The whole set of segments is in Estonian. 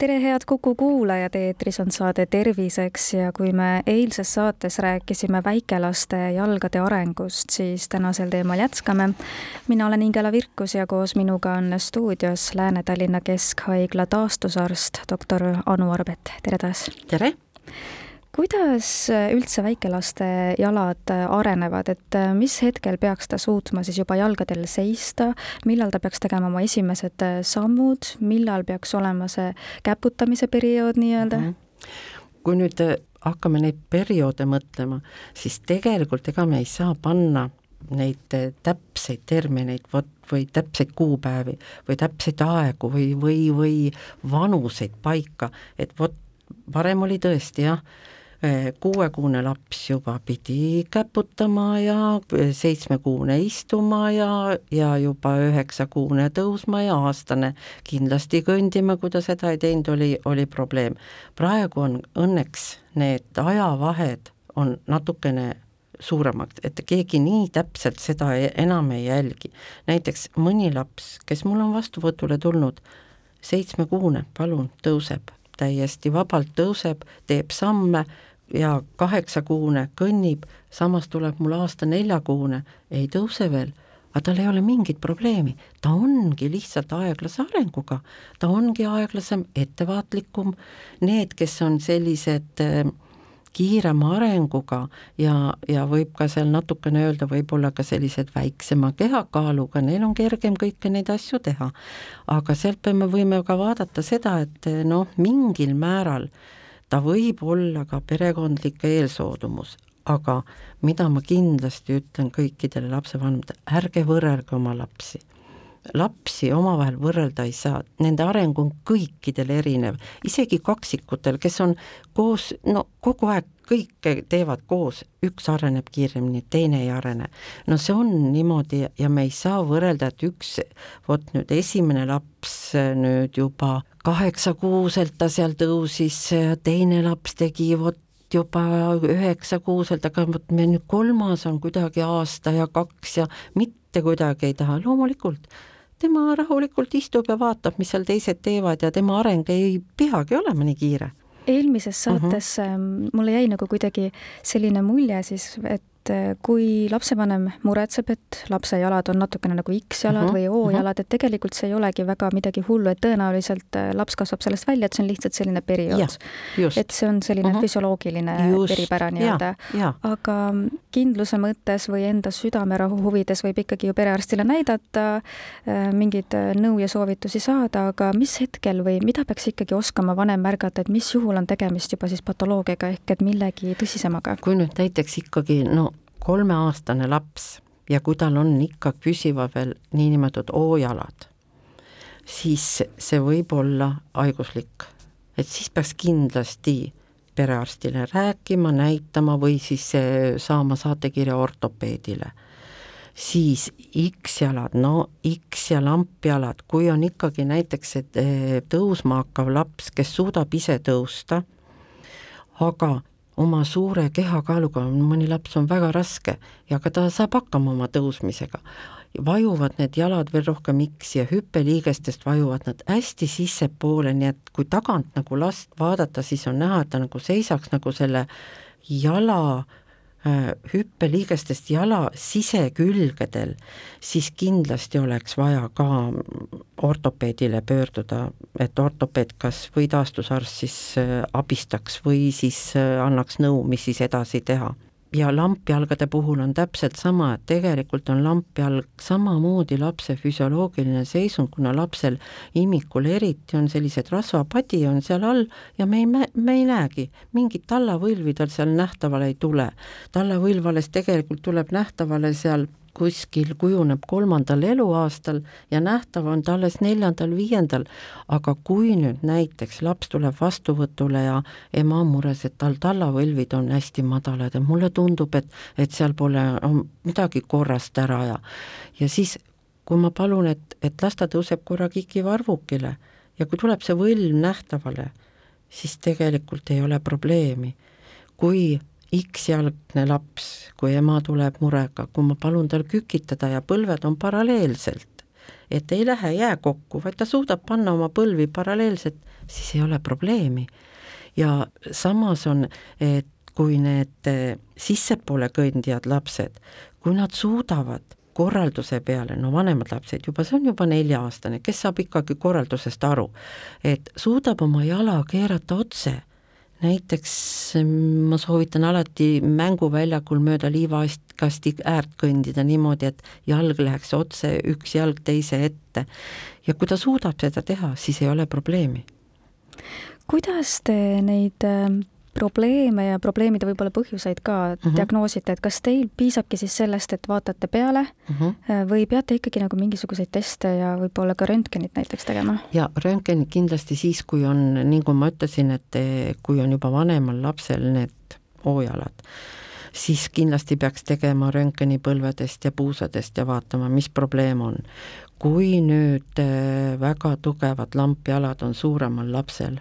tere, head Kuku kuulajad, eetris on saade Terviseks ja kui me eilses saates rääkisime väikelaste jalgade arengust, siis tänasel teemal jätkame. mina olen Ingela Virkus ja koos minuga on stuudios Lääne-Tallinna Keskhaigla taastusarst, doktor Anu Arbet, tere taas! tere! Kuidas üldse väikelaste jalad arenevad, et mis hetkel peaks ta suutma siis juba jalgadel seista, millal ta peaks tegema oma esimesed sammud, millal peaks olema see käputamise periood nii-öelda mm? -hmm. kui nüüd hakkame neid perioode mõtlema, siis tegelikult ega me ei saa panna neid täpseid termineid, vot või täpseid kuupäevi või täpseid aegu või, või, või vanuseid paika, et vot varem oli tõesti jah, kuuekuune laps juba pidi käputama ja seitsmekuune istuma ja, ja juba üheksakuune tõusma ja aastane kindlasti kõndima, kui ta seda ei teinud, oli, oli probleem. praegu on õnneks need ajavahed on natukene suuremaks, et keegi nii täpselt seda e-, enam ei jälgi. näiteks mõni laps, kes mul on vastuvõtule tulnud, seitsmekuune, palun, tõuseb, täiesti vabalt tõuseb, teeb samme ja kaheksakuune kõnnib, samas tuleb mul aasta neljakuune, ei tõuse veel, aga tal ei ole mingit probleemi, ta ongi lihtsalt aeglase arenguga, ta ongi aeglasem, ettevaatlikum, need, kes on sellised äh, kiirema arenguga ja, ja võib ka seal natukene öelda, võib-olla ka sellised väiksema kehakaaluga, neil on kergem kõiki neid asju teha. aga sealt me võime ka vaadata seda, et noh, mingil määral ta võib olla ka perekondlik eelsoodumus, aga mida ma kindlasti ütlen kõikidele lapsevanematele, ärge võrrelge oma lapsi. Lapsi omavahel võrrelda ei saa, nende areng on kõikidel erinev, isegi kaksikutel, kes on koos, no kogu aeg kõike teevad koos, üks areneb kiiremini, teine ei arene. no see on niimoodi ja me ei saa võrrelda, et üks, vot nüüd esimene laps nüüd juba kaheksakuuselt ta seal tõusis, teine laps tegi vot juba üheksakuuselt, aga vot meil nüüd kolmas on kuidagi aasta ja kaks ja mitte kuidagi ei taha, loomulikult tema rahulikult istub ja vaatab, mis seal teised teevad ja tema areng ei peagi olema nii kiire eelmises saates uh ähm, -huh. mulle jäi nagu kuidagi selline mulje siis, et äh, kui lapsevanem muretseb, et lapse jalad on natukene nagu X-jalad uh mhm, -huh, või O-jalad, mhm. et tegelikult see ei olegi väga midagi hullu, et tõenäoliselt äh, laps kasvab sellest välja, et see on lihtsalt selline periood. et see on selline uh mhm. -huh. füsioloogiline just, eripära nii-öelda. aga kindluse mõttes või enda südamerahu huvides võib ikkagi ju perearstile näidata, äh, mingeid nõu ja soovitusi saada, aga mis hetkel või mida peaks ikkagi oskama vanem märgata, et mis juhul on tegemist juba siis patoloogiaga ehk et millegi tõsisemaga? kui nüüd näiteks ikkagi no kolmeaastane laps ja kui tal on ikka püsiva veel niinimetatud O-jalad, siis see võib olla haiguslik. et siis peaks kindlasti perearstile rääkima, näitama või siis saama saatekirja ortopeedile. siis X-jalad, no X- ja lampjalad, kui on ikkagi näiteks see eh, tõusma hakkav laps, kes suudab ise tõusta, aga oma suure kehakaaluga, mõni laps on väga raske ja ka ta saab hakkama oma tõusmisega. Vajuvad need jalad veel rohkem X ja hüppeliigestest vajuvad nad hästi sissepoole, nii et kui tagant nagu last vaadata, siis on näha, et ta nagu seisaks nagu selle jala Äh, hüppeliigestest jala sisekülgedel, siis kindlasti oleks vaja ka ortopeedile pöörduda, et ortopeed kas või taastusarst siis äh, abistaks või siis äh, annaks nõu, mis siis edasi teha ja lampjalgade puhul on täpselt sama, et tegelikult on lampjalg samamoodi lapse füsioloogiline seisund, kuna lapsel imikul eriti on sellised rasvapadi on seal all ja me ei, me ei näegi, mingit tallavõlvi tal seal nähtavale ei tule. tallavõlv alles tegelikult tuleb nähtavale seal kuskil kujuneb kolmandal eluaastal ja nähtav on ta alles neljandal-viiendal, aga kui nüüd näiteks laps tuleb vastuvõtule ja ema on mures, et tal tallavõlvid on hästi madalad ja mulle tundub, et, et seal pole midagi korrast ära ja ja siis kui ma palun, et, et las ta tõuseb korra kikivarvukile ja kui tuleb see võlm nähtavale, siis tegelikult ei ole probleemi. kui X-jalgne laps, kui ema tuleb murega, kui ma palun tal kükitada ja põlved on paralleelselt, et ei lähe jää kokku, vaid ta suudab panna oma põlvi paralleelselt, siis ei ole probleemi. ja samas on, et kui need eh, sissepoole kõndijad lapsed, kui nad suudavad korralduse peale, no vanemad lapsed juba, see on juba nelja-aastane, kes saab ikkagi korraldusest aru, et suudab oma jala keerata otse, näiteks mm, ma soovitan alati mänguväljakul mööda liivakasti äärt kõndida niimoodi, et jalg läheks otse, üks jalg teise ette. ja kui ta suudab seda teha, siis ei ole probleemi. kuidas te neid probleeme ja probleemide võib-olla põhjuseid ka mm -hmm. diagnoosite, et kas teil piisabki siis sellest, et vaatate peale mm -hmm. või peate ikkagi nagu mingisuguseid teste ja võib-olla ka röntgenit näiteks tegema? ja röntgen kindlasti siis, kui on, nii kui ma ütlesin, et kui on juba vanemal lapsel need hoojalad, siis kindlasti peaks tegema röntgeni põlvedest ja puusadest ja vaatama, mis probleem on. kui nüüd äh, väga tugevad lampjalad on suuremal lapsel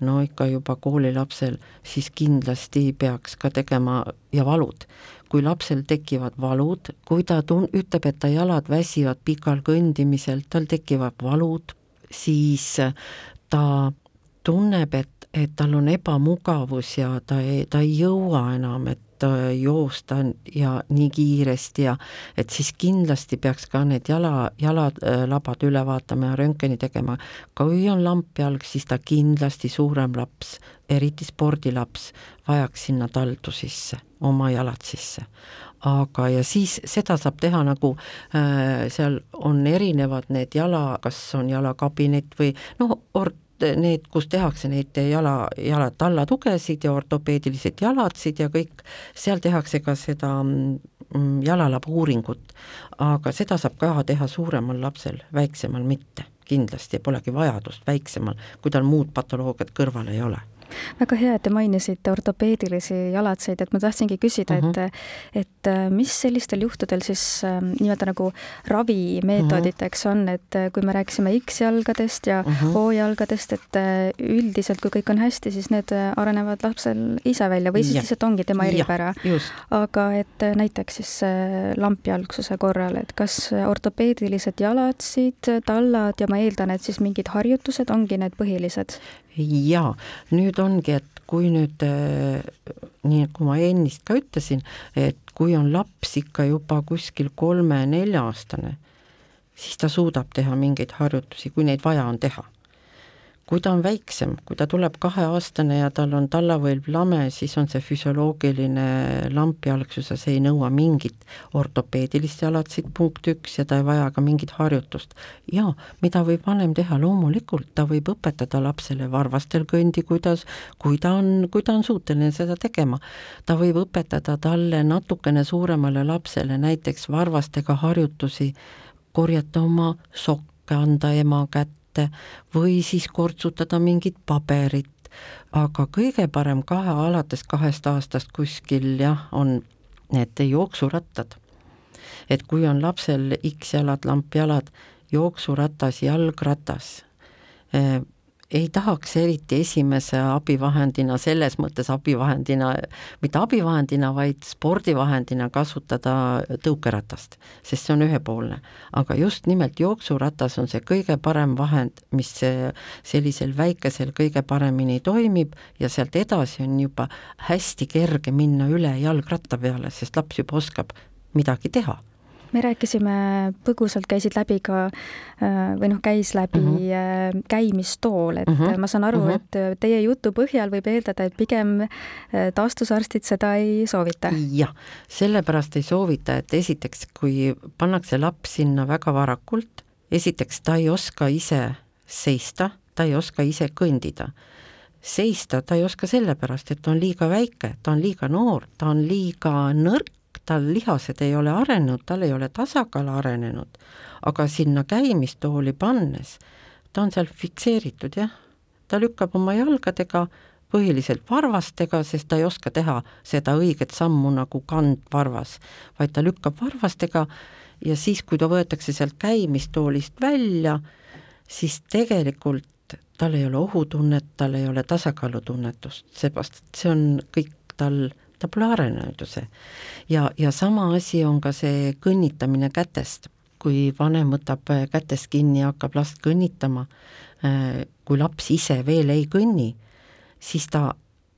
no ikka juba koolilapsel, siis kindlasti peaks ka tegema ja valud. kui lapsel tekivad valud, kui ta tun-, ütleb, et ta jalad väsivad pikal kõndimisel, tal tekivad valud, siis ta tunneb, et, et tal on ebamugavus ja ta ei, ta ei jõua enam, et Äh, joosta ja nii kiiresti ja et siis kindlasti peaks ka need jala, jalalabad üle vaatama ja röntgeni tegema. kui on lampjalg, siis ta kindlasti suurem laps, eriti spordilaps, vajaks sinna taldu sisse, oma jalad sisse aga, ja siis seda saab teha nagu äh, seal on erinevad need jala, kas on jalakabinet või noh, or-, need, kus tehakse neid jala, jala tallatugesid ja ortopeedilised jalatsid ja kõik, seal tehakse ka seda mm, jalalaba uuringut. aga seda saab ka teha suuremal lapsel, väiksemal mitte, kindlasti polegi vajadust väiksemal, kui tal muud patoloogiat kõrval ei ole väga hea, et te mainisite ortopeedilisi jalatseid, et ma tahtsingi küsida uh, -huh. et mhm. et äh, mis sellistel juhtudel siis äh, nii-öelda nagu ravimeetoditeks uh -huh. on, et äh, kui me rääkisime X-jalgadest ja uh -huh. O-jalgadest, et äh, üldiselt, kui kõik on hästi, siis need arenevad lapsel ise välja või siis ja. lihtsalt ongi tema eripära. aga et näiteks siis lampjalgsuse korral, et kas ortopeedilised jalatsid, tallad ja ma eeldan, et siis mingid harjutused ongi need põhilised? Jaa, nüüd ongi, et kui nüüd äh, nii, nagu ma ennist ka ütlesin, et kui on laps ikka juba kuskil kolme-nelja-aastane, siis ta suudab teha mingeid harjutusi, kui neid vaja on teha kui ta on väiksem, kui ta tuleb kaheaastane ja tal on tallavõlv lame, siis on see füsioloogiline lampjalgsus ja see ei nõua mingit ortopeedilist jalatsit, punkt üks, ja ta ei vaja ka mingit harjutust. jaa, mida võib vanem teha, loomulikult ta võib õpetada lapsele varvastel kõndi, kuidas, kui ta on, kui ta on suuteline seda tegema. ta võib õpetada talle natukene suuremale lapsele näiteks varvastega harjutusi, korjata oma sokke, anda ema kätte, kätte või siis kortsutada mingit paberit, aga kõige parem kahe, alates kahest aastast kuskil jah, on need jooksurattad. et kui on lapsel X-jalad, lampjalad, jooksurattas, jalgratas, eh, ei tahaks eriti esimese abivahendina, selles mõttes abivahendina, mitte abivahendina, vaid spordivahendina kasutada tõukeratast, sest see on ühepoolne. aga just nimelt jooksuratas on see kõige parem vahend, mis sellisel väikesel kõige paremini toimib ja sealt edasi on juba hästi kerge minna üle jalgratta peale, sest laps juba oskab midagi teha me rääkisime põgusalt, käisid läbi ka äh, või noh, käis läbi mm -hmm. käimistool, et mm -hmm. ma saan aru mm, -hmm. et teie jutu põhjal võib eeldada, et pigem taastusarstid seda ei soovita. jah, sellepärast ei soovita, et esiteks, kui pannakse laps sinna väga varakult, esiteks ta ei oska ise seista, ta ei oska ise kõndida seista ta ei oska sellepärast, et ta on liiga väike, ta on liiga noor, ta on liiga nõrk tal lihased ei ole arenenud, tal ei ole tasakaal arenenud, aga sinna käimistooli pannes ta on seal fikseeritud, jah, ta lükkab oma jalgadega põhiliselt varvastega, sest ta ei oska teha seda õiget sammu nagu kandvarvas, vaid ta lükkab varvastega ja siis, kui ta võetakse sealt käimistoolist välja, siis tegelikult tal ei ole ohutunnet, tal ei ole tasakaalutunnetust, seepärast et see on kõik tal, ta pole arenenud ju see. ja, ja sama asi on ka see kõnnitamine kätest, kui vanem võtab kätest kinni ja hakkab last kõnnitama, kui laps ise veel ei kõnni, siis ta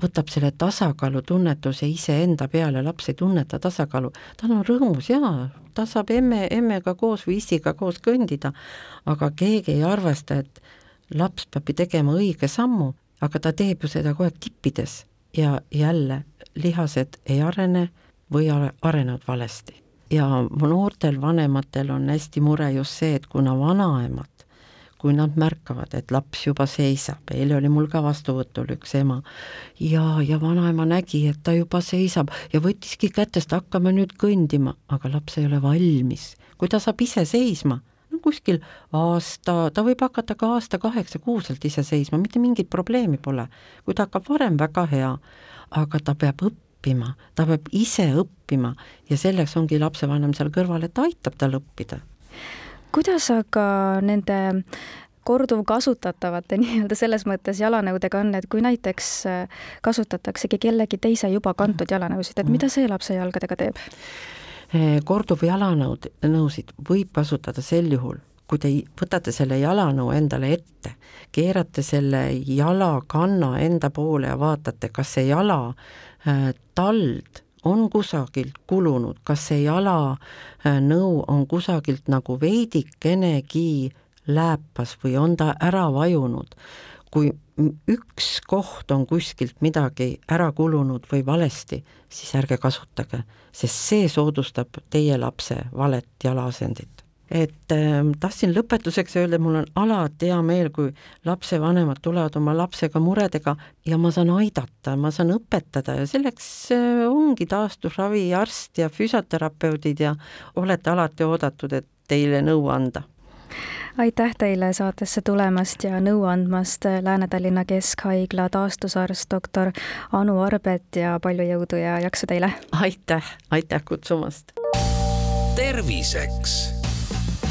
võtab selle tasakaalutunnetuse iseenda peale, laps ei tunneta tasakaalu, tal on rõõmus jaa, ta saab emme, emmega koos või issiga koos kõndida, aga keegi ei arvesta, et laps peab ju tegema õige sammu, aga ta teeb ju seda kogu aeg tippides ja jälle lihased ei arene või arenevad valesti. ja noortel vanematel on hästi mure just see, et kuna vanaemad kui nad märkavad, et laps juba seisab, eile oli mul ka vastuvõtul üks ema ja, ja vanaema nägi, et ta juba seisab ja võttiski kätest, hakkame nüüd kõndima, aga laps ei ole valmis. kui ta saab ise seisma, no kuskil aasta, ta võib hakata ka aasta kaheksa-kuuselt ise seisma, mitte mingit probleemi pole. kui ta hakkab varem, väga hea, aga ta peab õppima, ta peab ise õppima ja selleks ongi lapsevanem seal kõrval, et ta aitab tal õppida kuidas aga nende korduvkasutatavate nii-öelda selles mõttes jalanõudega on, et kui näiteks äh, kasutataksegi kellegi teise juba kantud jalanõusid, et mida see lapse jalgadega teeb? Äh, korduvjalanõud, nõusid võib kasutada sel juhul, kui te võtate selle jalanõu endale ette, keerate selle jalakanna enda poole ja vaatate, kas see jala äh, tald on kusagilt kulunud, kas see jalanõu äh, on kusagilt nagu veidikenegi lääpas või on ta ära vajunud, kui üks koht on kuskilt midagi ära kulunud või valesti, siis ärge kasutage, sest see soodustab teie lapse valet jalaasendit et äh, tahtsin lõpetuseks öelda, mul on alati hea meel, kui lapsevanemad tulevad oma lapsega muredega ja ma saan aidata, ma saan õpetada ja selleks äh, ongi taastusraviarst ja füsioterapeudid ja olete alati oodatud, et teile nõu anda aitäh teile saatesse tulemast ja nõu andmast, Lääne-Tallinna Keskhaigla taastusarst doktor Anu Arbet ja palju jõudu ja jaksu teile! aitäh, aitäh kutsumast! terviseks